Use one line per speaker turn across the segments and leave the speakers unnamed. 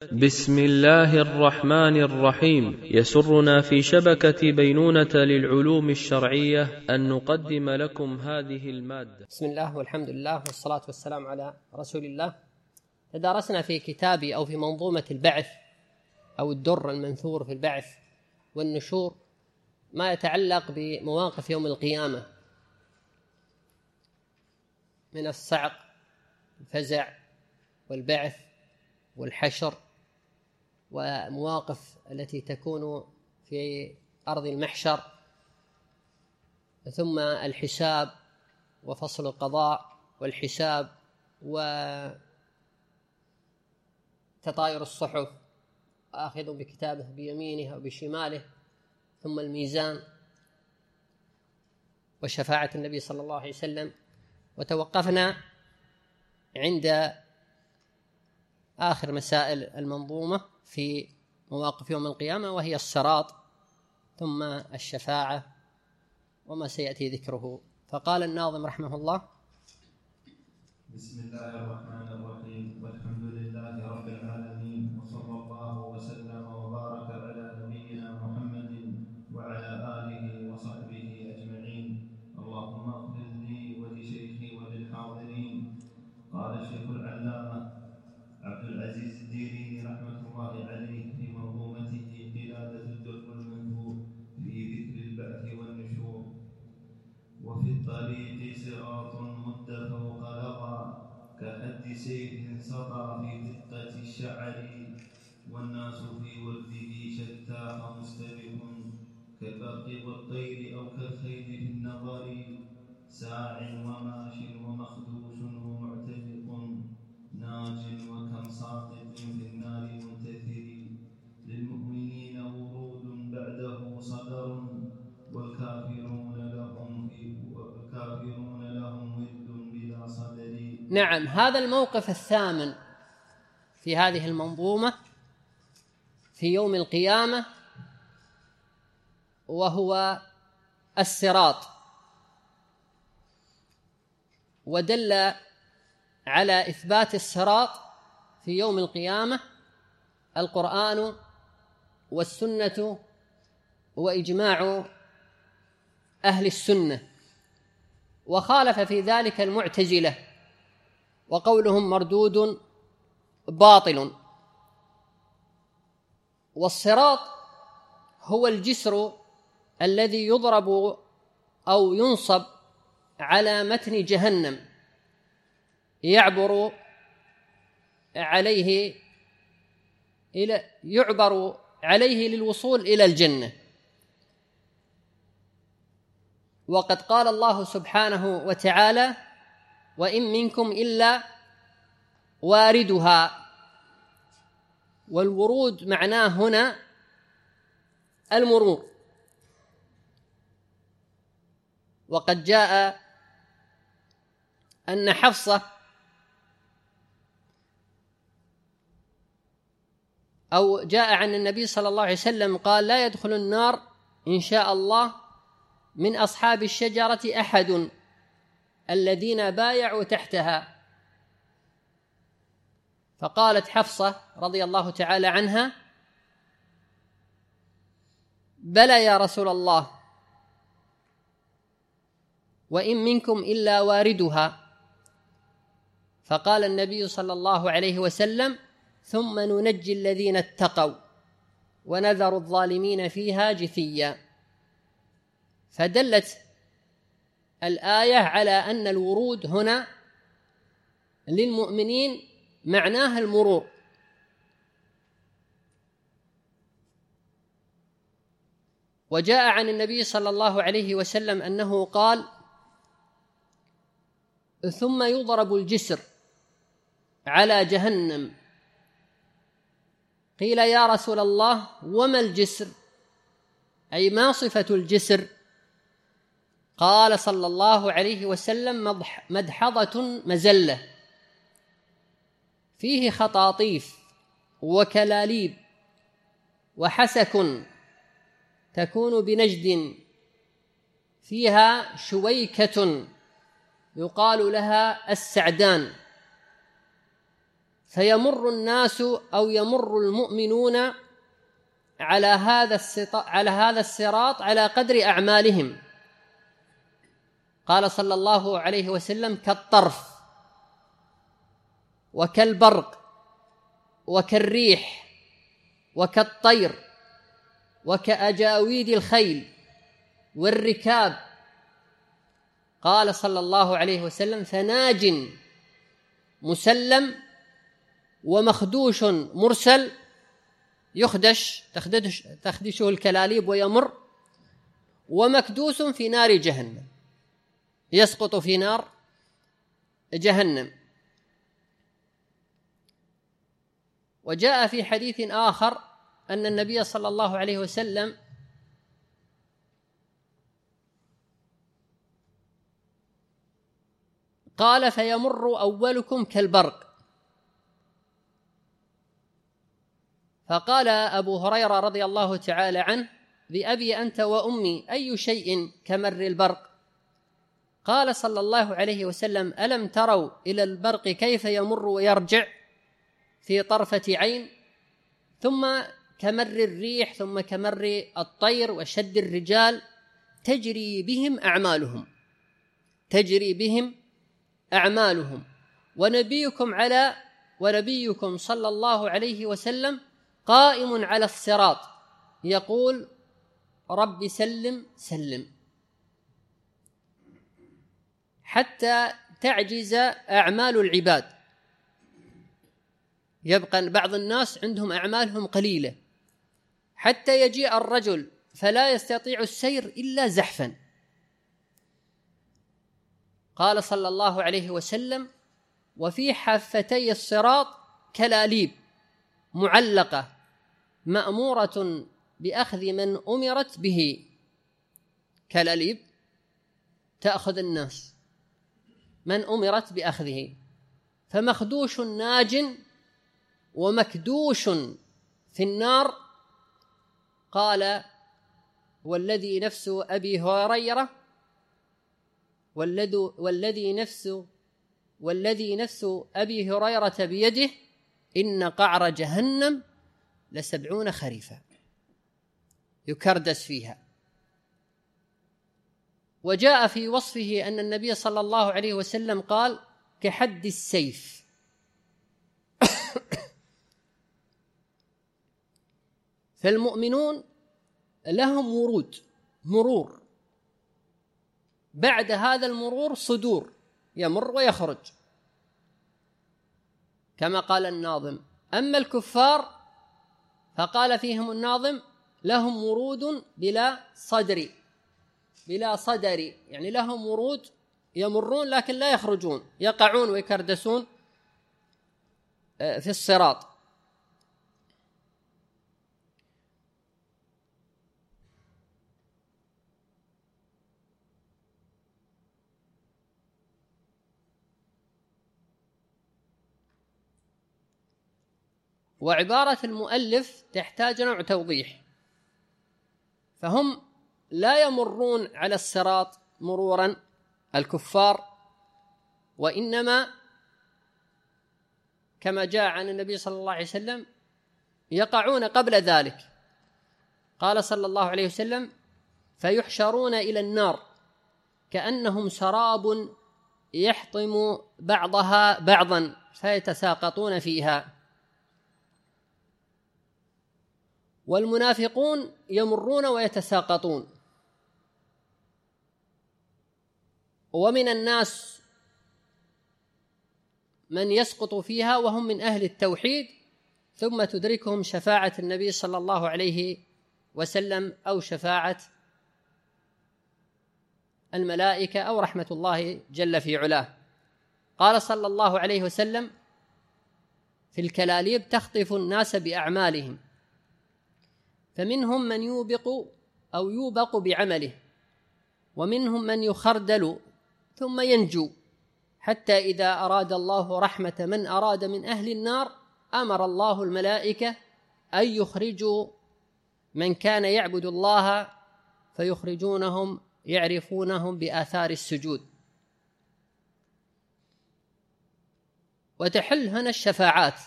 بسم الله الرحمن الرحيم. يسرنا في شبكة بينونة للعلوم الشرعية أن نقدم لكم هذه المادة.
بسم الله والحمد لله والصلاة والسلام على رسول الله. تدارسنا في كتاب أو في منظومة البعث أو الدر المنثور في البعث والنشور ما يتعلق بمواقف يوم القيامة. من الصعق الفزع والبعث والحشر ومواقف التي تكون في أرض المحشر ثم الحساب وفصل القضاء والحساب وتطاير الصحف آخذ بكتابه بيمينه أو بشماله ثم الميزان وشفاعة النبي صلى الله عليه وسلم. وتوقفنا عند آخر مسائل المنظومة. في مواقف يوم القيامة وهي الصراط ثم الشفاعة وما سيأتي ذكره. فقال الناظم رحمه الله
بسم الله الرحمن الرحيم. سيف سطى في دقة الشعر والناس في ورده شتاق مستبق كالبرق والطير أو كالخيل في النظر. ساع وماش ومخدوش ومعتنق ناج وكم ساقط في النار.
نعم هذا الموقف الثامن في هذه المنظومة في يوم القيامة وهو الصراط. ودل على إثبات الصراط في يوم القيامة القرآن والسنة وإجماع أهل السنة. وخالف في ذلك المعتزلة. وقولهم مردود باطل. والصراط هو الجسر الذي يضرب أو ينصب على متن جهنم يعبر عليه إلى يعبر عليه للوصول إلى الجنة. وقد قال الله سبحانه وتعالى وإن منكم إلا واردها. والورود معناه هنا المرور. وقد جاء أن حفصة أو جاء عن النبي صلى الله عليه وسلم قال لا يدخل النار إن شاء الله من أصحاب الشجرة أحد. الذين بايعوا تحتها. فقالت حفصة رضي الله تعالى عنها بلى يا رسول الله وإن منكم إلا واردها. فقال النبي صلى الله عليه وسلم ثم ننجي الذين اتقوا ونذر الظالمين فيها جثيا. فدلت الآية على أن الورود هنا للمؤمنين معناها المرور. وجاء عن النبي صلى الله عليه وسلم أنه قال ثم يضرب الجسر على جهنم. قيل يا رسول الله وما الجسر؟ أي ما صفة الجسر؟ قال صلى الله عليه وسلم مدحضة مزلة. فيه خطاطيف وكلاليب وحسك تكون بنجد. فيها شويكة يقال لها السعدان. فيمر الناس أو يمر المؤمنون على هذا على هذا الصراط على قدر أعمالهم. قال صلى الله عليه وسلم كالطرف وكالبرق وكالريح وكالطير وكأجاويد الخيل والركاب. قال صلى الله عليه وسلم فناج مسلم ومخدوش مرسل يخدش تخدش تخدشه الكلاليب ويمر ومكدوس في نار جهنم. يسقط في نار جهنم. وجاء في حديث آخر أن النبي صلى الله عليه وسلم قال فيمر أولكم كالبرق. فقال أبو هريرة رضي الله تعالى عنه بأبي أنت وأمي أي شيء كمر البرق؟ قال صلى الله عليه وسلم ألم تروا إلى البرق كيف يمر ويرجع في طرفة عين؟ ثم كمر الريح ثم كمر الطير وشد الرجال تجري بهم أعمالهم. تجري بهم أعمالهم. ونبيكم على ونبيكم صلى الله عليه وسلم قائم على الصراط يقول رب سلم سلم. حتى تعجز أعمال العباد. يبقى بعض الناس عندهم أعمالهم قليلة. حتى يجيء الرجل فلا يستطيع السير إلا زحفا. قال صلى الله عليه وسلم وفي حافتي الصراط كلاليب معلقة مأمورة بأخذ من أمرت به. كالاليب تأخذ الناس. من أمرت بأخذه. فمخدوش ناج ومكدوش في النار. قال والذي نفس أبي هريرة والذي والذي نفس والذي نفس أبي هريرة بيده إن قعر جهنم لسبعون خريفا. يكردس فيها. وجاء في وصفه أن النبي صلى الله عليه وسلم قال كحد السيف. فالمؤمنون لهم ورود مرور. بعد هذا المرور صدور يمر ويخرج. كما قال الناظم أما الكفار فقال فيهم الناظم لهم ورود بلا صدر. بلا صدر يعني لهم ورود يمرون لكن لا يخرجون يقعون ويكردسون آه، في الصراط. وعبارة المؤلف تحتاج نوع توضيح. فهم لا يمرون على الصراط مرورا الكفار وإنما كما جاء عن النبي صلى الله عليه وسلم يقعون قبل ذلك. قال صلى الله عليه وسلم فيحشرون إلى النار كأنهم سراب يحطم بعضها بعضا فيتساقطون فيها. والمنافقون يمرون ويتساقطون. ومن الناس من يسقط فيها وهم من أهل التوحيد ثم تدركهم شفاعة النبي صلى الله عليه وسلم أو شفاعة الملائكة أو رحمة الله جل في علاه. قال صلى الله عليه وسلم في الكلاليب تخطف الناس بأعمالهم فمنهم من يوبق أو يوبق بعمله ومنهم من يخردل ثم ينجو. حتى إذا أراد الله رحمة من أراد من أهل النار أمر الله الملائكة أن يخرجوا من كان يعبد الله فيخرجونهم يعرفونهم بآثار السجود. وتحل هنا الشفاعات.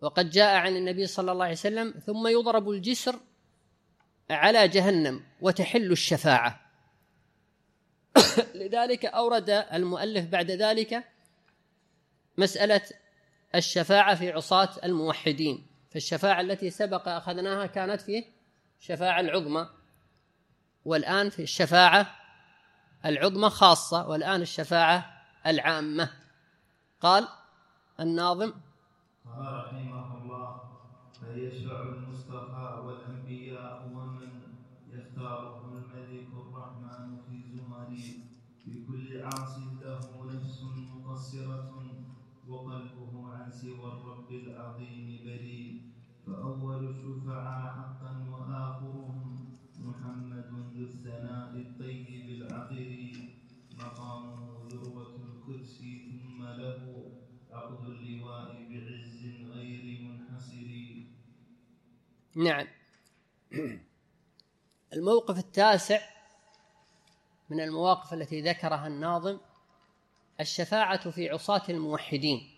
وقد جاء عن النبي صلى الله عليه وسلم ثم يضرب الجسر على جهنم وتحل الشفاعة. لذلك أورد المؤلف بعد ذلك مسألة الشفاعة في عصاة الموحدين. فالشفاعة التي سبق أخذناها كانت في الشفاعه العظمى والآن في الشفاعة العظمى خاصة والآن الشفاعة العامة. قال الناظم
قال رحمه الله فيشفع
نعم. الموقف التاسع من المواقف التي ذكرها الناظم الشفاعة في عصاة الموحدين.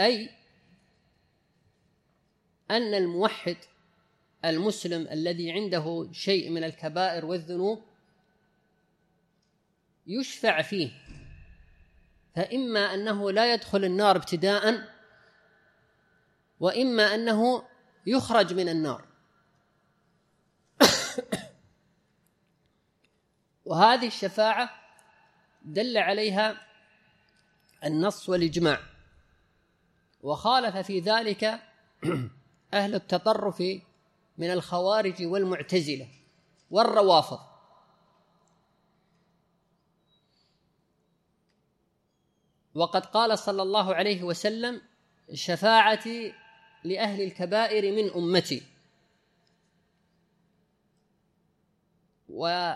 أي أن الموحد المسلم الذي عنده شيء من الكبائر والذنوب يشفع فيه فإما أنه لا يدخل النار ابتداء وإما أنه يخرج من النار. وهذه الشفاعة دل عليها النص والإجماع. وخالف في ذلك أهل التطرف من الخوارج والمعتزلة والروافض. وقد قال صلى الله عليه وسلم شفاعتي لأهل الكبائر من أمتي. و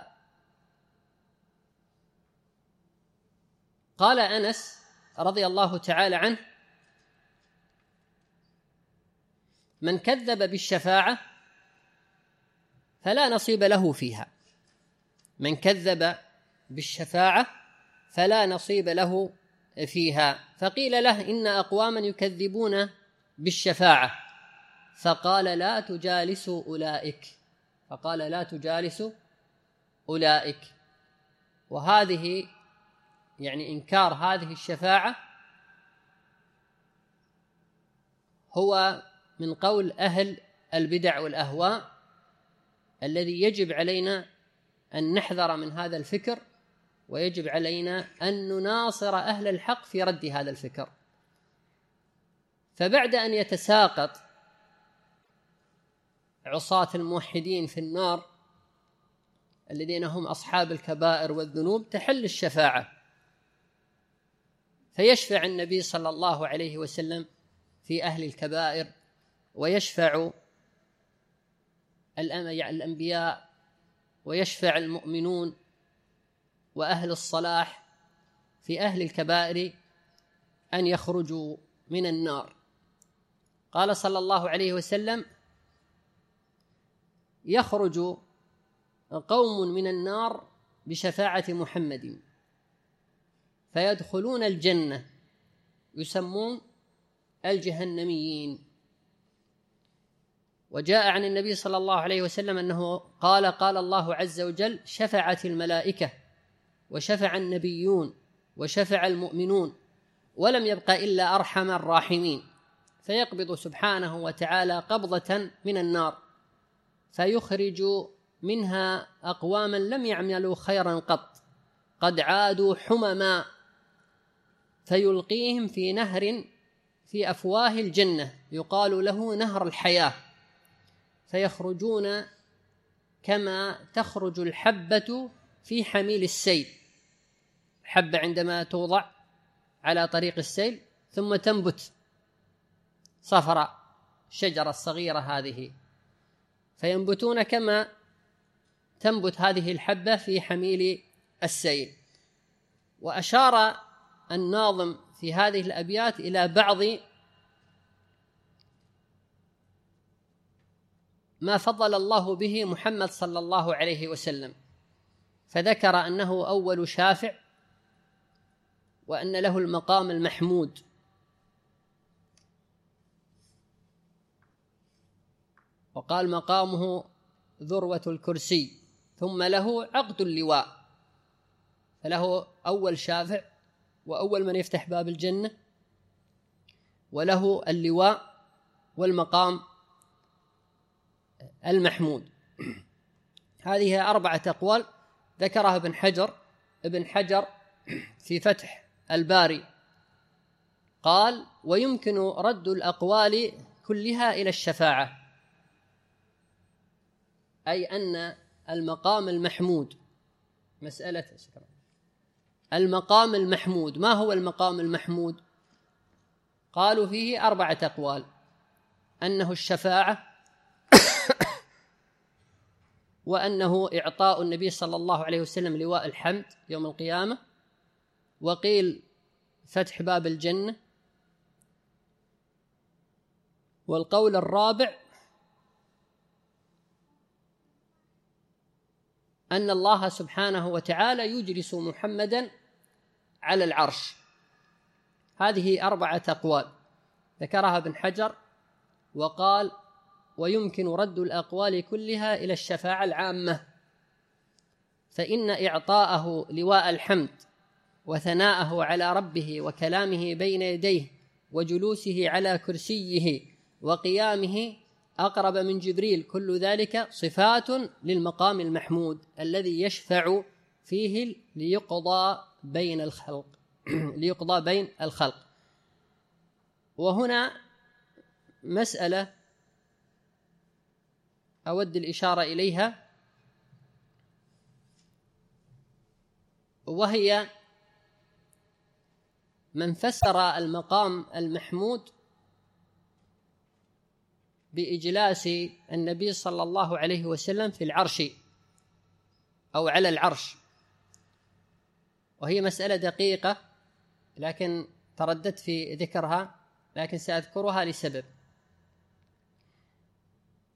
قال أنس رضي الله تعالى عنه من كذب بالشفاعة فلا نصيب له فيها. من كذب بالشفاعة فلا نصيب له فيها. فقيل له إن أقواما يكذبون بالشفاعة. فقال لا تجالسوا أولئك. فقال لا تجالسوا أولئك. وهذه يعني إنكار هذه الشفاعة هو من قول أهل البدع والأهواء الذي يجب علينا أن نحذر من هذا الفكر ويجب علينا أن نناصر أهل الحق في رد هذا الفكر. فبعد أن يتساقط عصاة الموحدين في النار الذين هم أصحاب الكبائر والذنوب تحل الشفاعة. فيشفع النبي صلى الله عليه وسلم في أهل الكبائر ويشفع الأنبياء ويشفع المؤمنون وأهل الصلاح في أهل الكبائر أن يخرجوا من النار. قال صلى الله عليه وسلم يخرج قوم من النار بشفاعة محمد. فيدخلون الجنة يسمون الجهنميين. وجاء عن النبي صلى الله عليه وسلم أنه قال قال الله عز وجل شفعت الملائكة وشفع النبيون وشفع المؤمنون ولم يبق إلا أرحم الراحمين. فيقبض سبحانه وتعالى قبضة من النار فيخرج منها أقواما لم يعملوا خيرا قط قد عادوا حمما فيلقيهم في نهر في أفواه الجنة يقال له نهر الحياة فيخرجون كما تخرج الحبة في حميل السيل حبة عندما توضع على طريق السيل ثم تنبت. صفراء الشجرة الصغيرة هذه. فينبتون كما تنبت هذه الحبة في حميل السيل. وأشار الناظم في هذه الأبيات إلى بعض ما فضل الله به محمد صلى الله عليه وسلم. فذكر أنه أول شافع وأن له المقام المحمود. وقال مقامه ذروة الكرسي ثم له عقد اللواء. فله أول شافع وأول من يفتح باب الجنة وله اللواء والمقام المحمود. هذه أربعة أقوال ذكرها ابن حجر. ابن حجر في فتح الباري قال ويمكن رد الأقوال كلها إلى الشفاعة أي أن المقام المحمود. مسألة المقام المحمود. ما هو المقام المحمود؟ قالوا فيه أربعة أقوال. أنه الشفاعة وأنه إعطاء النبي صلى الله عليه وسلم لواء الحمد يوم القيامة. وقيل فتح باب الجنة. والقول الرابع أن الله سبحانه وتعالى يجلس محمدا على العرش. هذه أربعة أقوال. ذكرها ابن حجر وقال ويمكن رد الأقوال كلها إلى الشفاعة العامة. فإن إعطاءه لواء الحمد وثناءه على ربه وكلامه بين يديه وجلوسه على كرسيه وقيامه أقرب من جبريل كل ذلك صفات للمقام المحمود الذي يشفع فيه ليقضى بين الخلق ليقضى بين الخلق. وهنا مسألة أود الإشارة إليها. وهي من فسر المقام المحمود بإجلاس النبي صلى الله عليه وسلم في العرش أو على العرش. وهي مسألة دقيقة لكن ترددت في ذكرها لكن سأذكرها لسبب.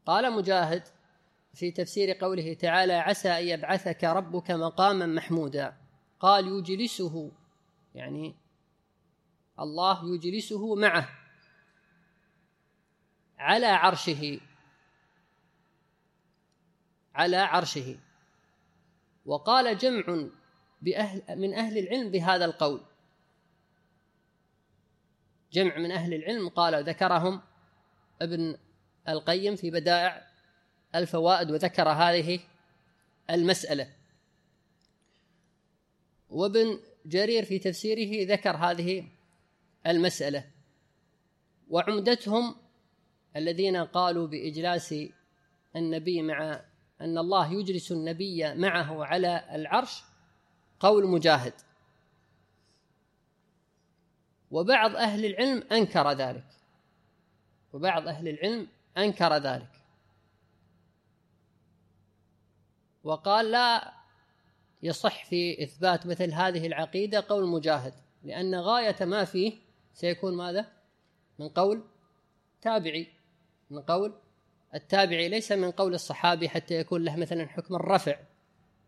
قال مجاهد في تفسير قوله تعالى عسى أن يبعثك ربك مقاما محمودا قال يجلسه يعني الله يجلسه معه. على عرشه. على عرشه. وقال جمع بأهل من أهل العلم بهذا القول. جمع من أهل العلم قال ذكرهم ابن القيم في بدائع الفوائد وذكر هذه المسألة. وابن جرير في تفسيره ذكر هذه المسألة. وعمدتهم الذين قالوا بإجلاس النبي مع أن الله يجلس النبي معه على العرش قول مجاهد. وبعض أهل العلم أنكر ذلك. وبعض أهل العلم أنكر ذلك. وقال لا يصح في إثبات مثل هذه العقيدة قول مجاهد لأن غاية ما فيه سيكون ماذا؟ من قول تابعي. من قول التابعي ليس من قول الصحابي حتى يكون له مثلا حكم الرفع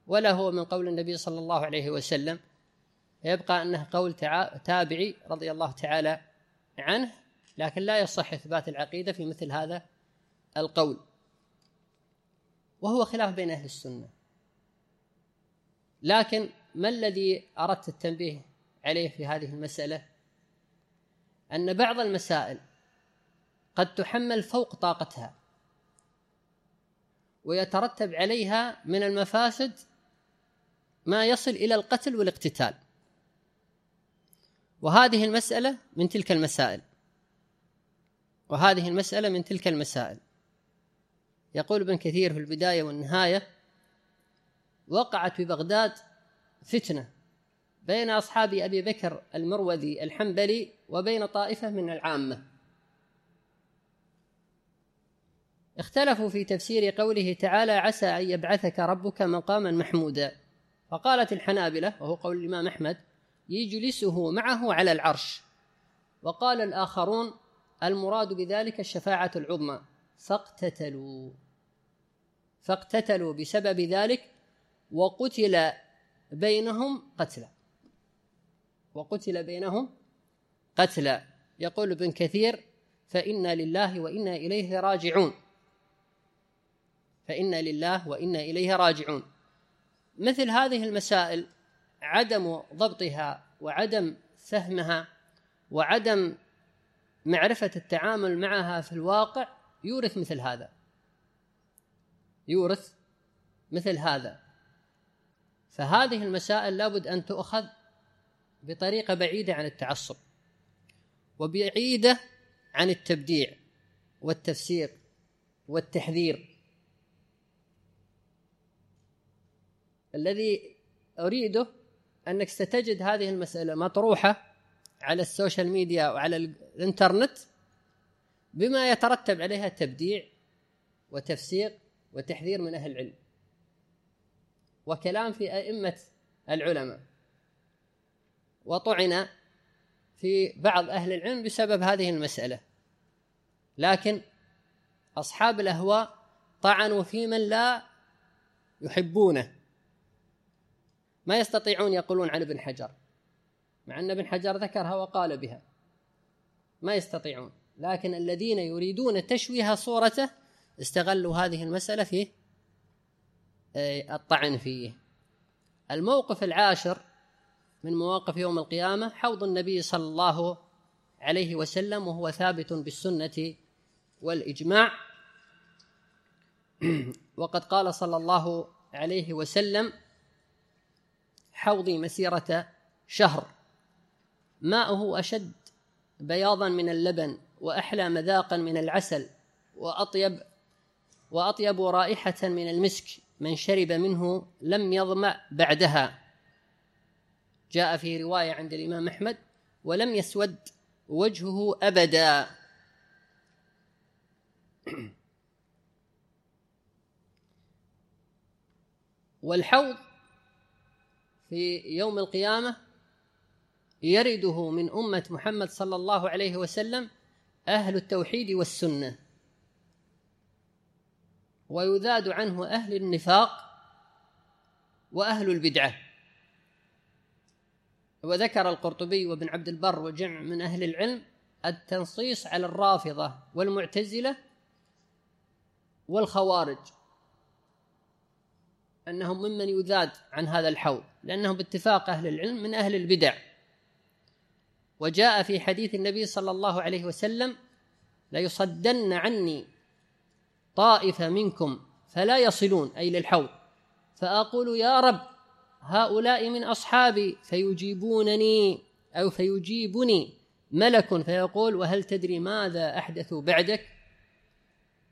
ولا هو من قول النبي صلى الله عليه وسلم. يبقى أنه قول تابعي رضي الله تعالى عنه لكن لا يصح إثبات العقيدة في مثل هذا القول. وهو خلاف بين أهل السنة. لكن ما الذي أردت التنبيه عليه في هذه المسألة؟ أن بعض المسائل قد تحمل فوق طاقتها ويترتب عليها من المفاسد ما يصل إلى القتل والاقتتال. وهذه المسألة من تلك المسائل. وهذه المسألة من تلك المسائل. يقول ابن كثير في البداية والنهاية وقعت في بغداد فتنة بين أصحاب أبي بكر المروذي الحنبلي وبين طائفة من العامة. اختلفوا في تفسير قوله تعالى عسى أن يبعثك ربك مقاما محمودا فقالت الحنابلة وهو قول الإمام أحمد يجلسه معه على العرش وقال الآخرون المراد بذلك الشفاعة العظمى فاقتتلوا. فاقتتلوا بسبب ذلك وقتل بينهم قتلى وقتل بينهم قتلى يقول ابن كثير فإنا لله وإنا إليه راجعون فإنا لله وإنا إليه راجعون. مثل هذه المسائل عدم ضبطها وعدم فهمها وعدم معرفة التعامل معها في الواقع يورث مثل هذا. يورث مثل هذا. فهذه المسائل لابد أن تؤخذ بطريقة بعيدة عن التعصب وبعيدة عن التبديع والتفسير والتحذير. الذي أريده أنك ستجد هذه المسألة مطروحة على السوشيال ميديا وعلى الإنترنت بما يترتب عليها تبديع وتفسير وتحذير من أهل العلم وكلام في أئمة العلماء. وطعن في بعض أهل العلم بسبب هذه المسألة. لكن أصحاب الأهواء طعنوا في من لا يحبونه. ما يستطيعون يقولون عن ابن حجر مع أن ابن حجر ذكرها وقال بها. ما يستطيعون. لكن الذين يريدون تشويه صورته استغلوا هذه المسألة في آه، الطعن فيه. الموقف العاشر من مواقف يوم القيامة حوض النبي صلى الله عليه وسلم وهو ثابت بالسنة والإجماع. وقد قال صلى الله عليه وسلم حوضي مسيرة شهر. ماؤه أشد بياضا من اللبن وأحلى مذاقا من العسل وأطيب وأطيب رائحة من المسك من شرب منه لم يظمأ بعدها. جاء في رواية عند الإمام أحمد ولم يسود وجهه أبدا والحوض في يوم القيامة يرده من أمة محمد صلى الله عليه وسلم أهل التوحيد والسنة. ويذاد عنه أهل النفاق وأهل البدعة. وذكر القرطبي وابن عبد البر وجمع من أهل العلم التنصيص على الرافضة والمعتزلة والخوارج. أنهم ممن يذاد عن هذا الحوض لأنهم باتفاق أهل العلم من أهل البدع. وجاء في حديث النبي صلى الله عليه وسلم ليصدن عني طائفة منكم فلا يصلون أي للحوض. فأقول يا رب هؤلاء من أصحابي فيجيبونني أو فيجيبني ملك فيقول وهل تدري ماذا أحدثوا بعدك؟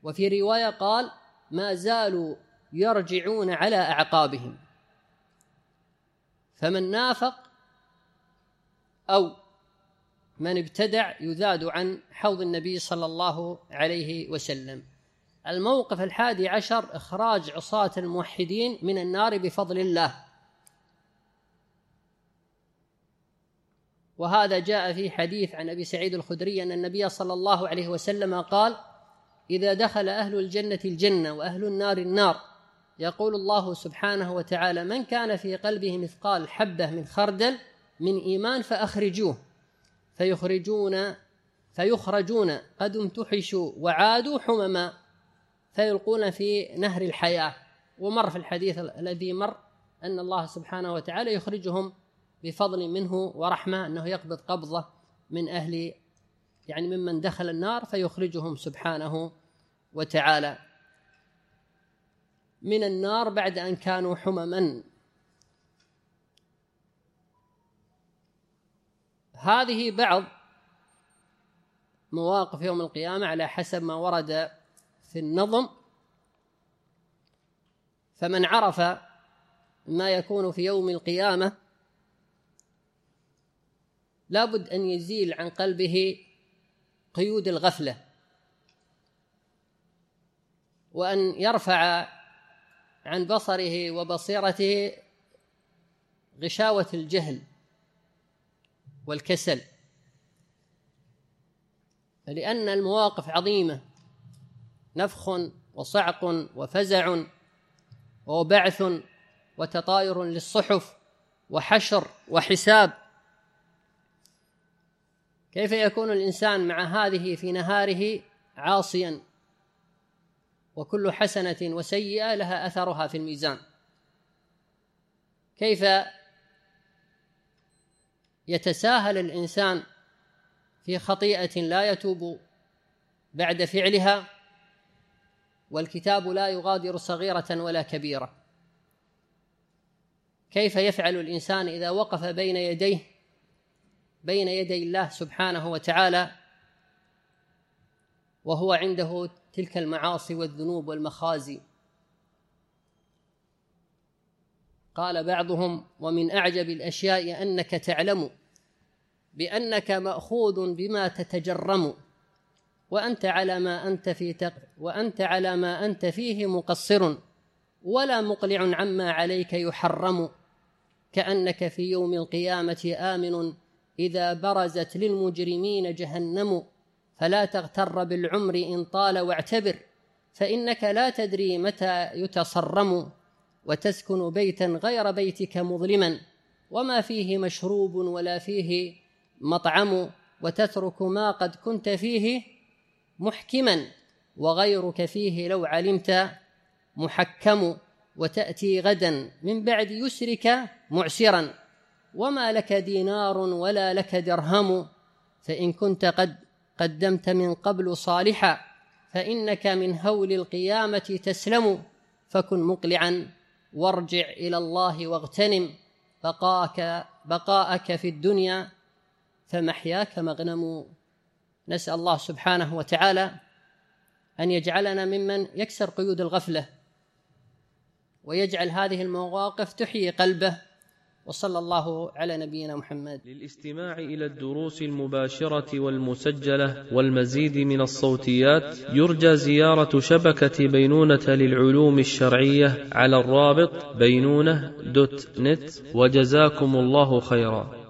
وفي رواية قال ما زالوا يرجعون على أعقابهم. فمن نافق أو من ابتدع يذاد عن حوض النبي صلى الله عليه وسلم. الموقف الحادي عشر إخراج عصاة الموحدين من النار بفضل الله. وهذا جاء في حديث عن أبي سعيد الخدري أن النبي صلى الله عليه وسلم قال إذا دخل أهل الجنة الجنة وأهل النار النار يقول الله سبحانه وتعالى من كان في قلبه مثقال حبة من خردل من إيمان فأخرجوه فيخرجون فيخرجون قد امتحشوا وعادوا حمما فيلقون في نهر الحياة. ومر في الحديث الذي مر أن الله سبحانه وتعالى يخرجهم بفضل منه ورحمة أنه يقبض قبضة من أهل يعني ممن دخل النار فيخرجهم سبحانه وتعالى. من النار بعد أن كانوا حمما. هذه بعض مواقف يوم القيامة على حسب ما ورد في النظم. فمن عرف ما يكون في يوم القيامة لابد أن يزيل عن قلبه قيود الغفلة وأن يرفع عن بصره وبصيرته غشاوة الجهل والكسل. لأن المواقف عظيمة. نفخ وصعق وفزع وبعث وتطاير للصحف وحشر وحساب. كيف يكون الإنسان مع هذه في نهاره عاصيا؟ وكل حسنة وسيئة لها أثرها في الميزان. كيف يتساهل الإنسان في خطيئة لا يتوب بعد فعلها؟ والكتاب لا يغادر صغيرة ولا كبيرة. كيف يفعل الإنسان إذا وقف بين يديه بين يدي الله سبحانه وتعالى وهو عنده تلك المعاصي والذنوب والمخازي. قال بعضهم ومن أعجب الأشياء أنك تعلم بأنك مأخوذ بما تتجرم وأنت على ما أنت في تق وأنت على ما أنت فيه مقصر ولا مقلع عما عليك يحرم كأنك في يوم القيامة آمن إذا برزت للمجرمين جهنم. فلا تغتر بالعمر إن طال واعتبر فإنك لا تدري متى يتصرم وتسكن بيتا غير بيتك مظلما وما فيه مشروب ولا فيه مطعم وتترك ما قد كنت فيه محكما وغيرك فيه لو علمت محكم وتأتي غدا من بعد يسرك معسرا. وما لك دينار ولا لك درهم فإن كنت قد قدمت من قبل صالحا فإنك من هول القيامة تسلم. فكن مقلعا وارجع إلى الله واغتنم. بقاك بقاءك في الدنيا فمحياك مغنم. نسأل الله سبحانه وتعالى أن يجعلنا ممن يكسر قيود الغفلة ويجعل هذه المواقف تحيي قلبه. وصلى الله على نبينا محمد.
للاستماع إلى الدروس المباشرة والمسجلة والمزيد من الصوتيات يرجى زيارة شبكة بينونة للعلوم الشرعية على الرابط بينونة دوت نت وجزاكم الله خيرا.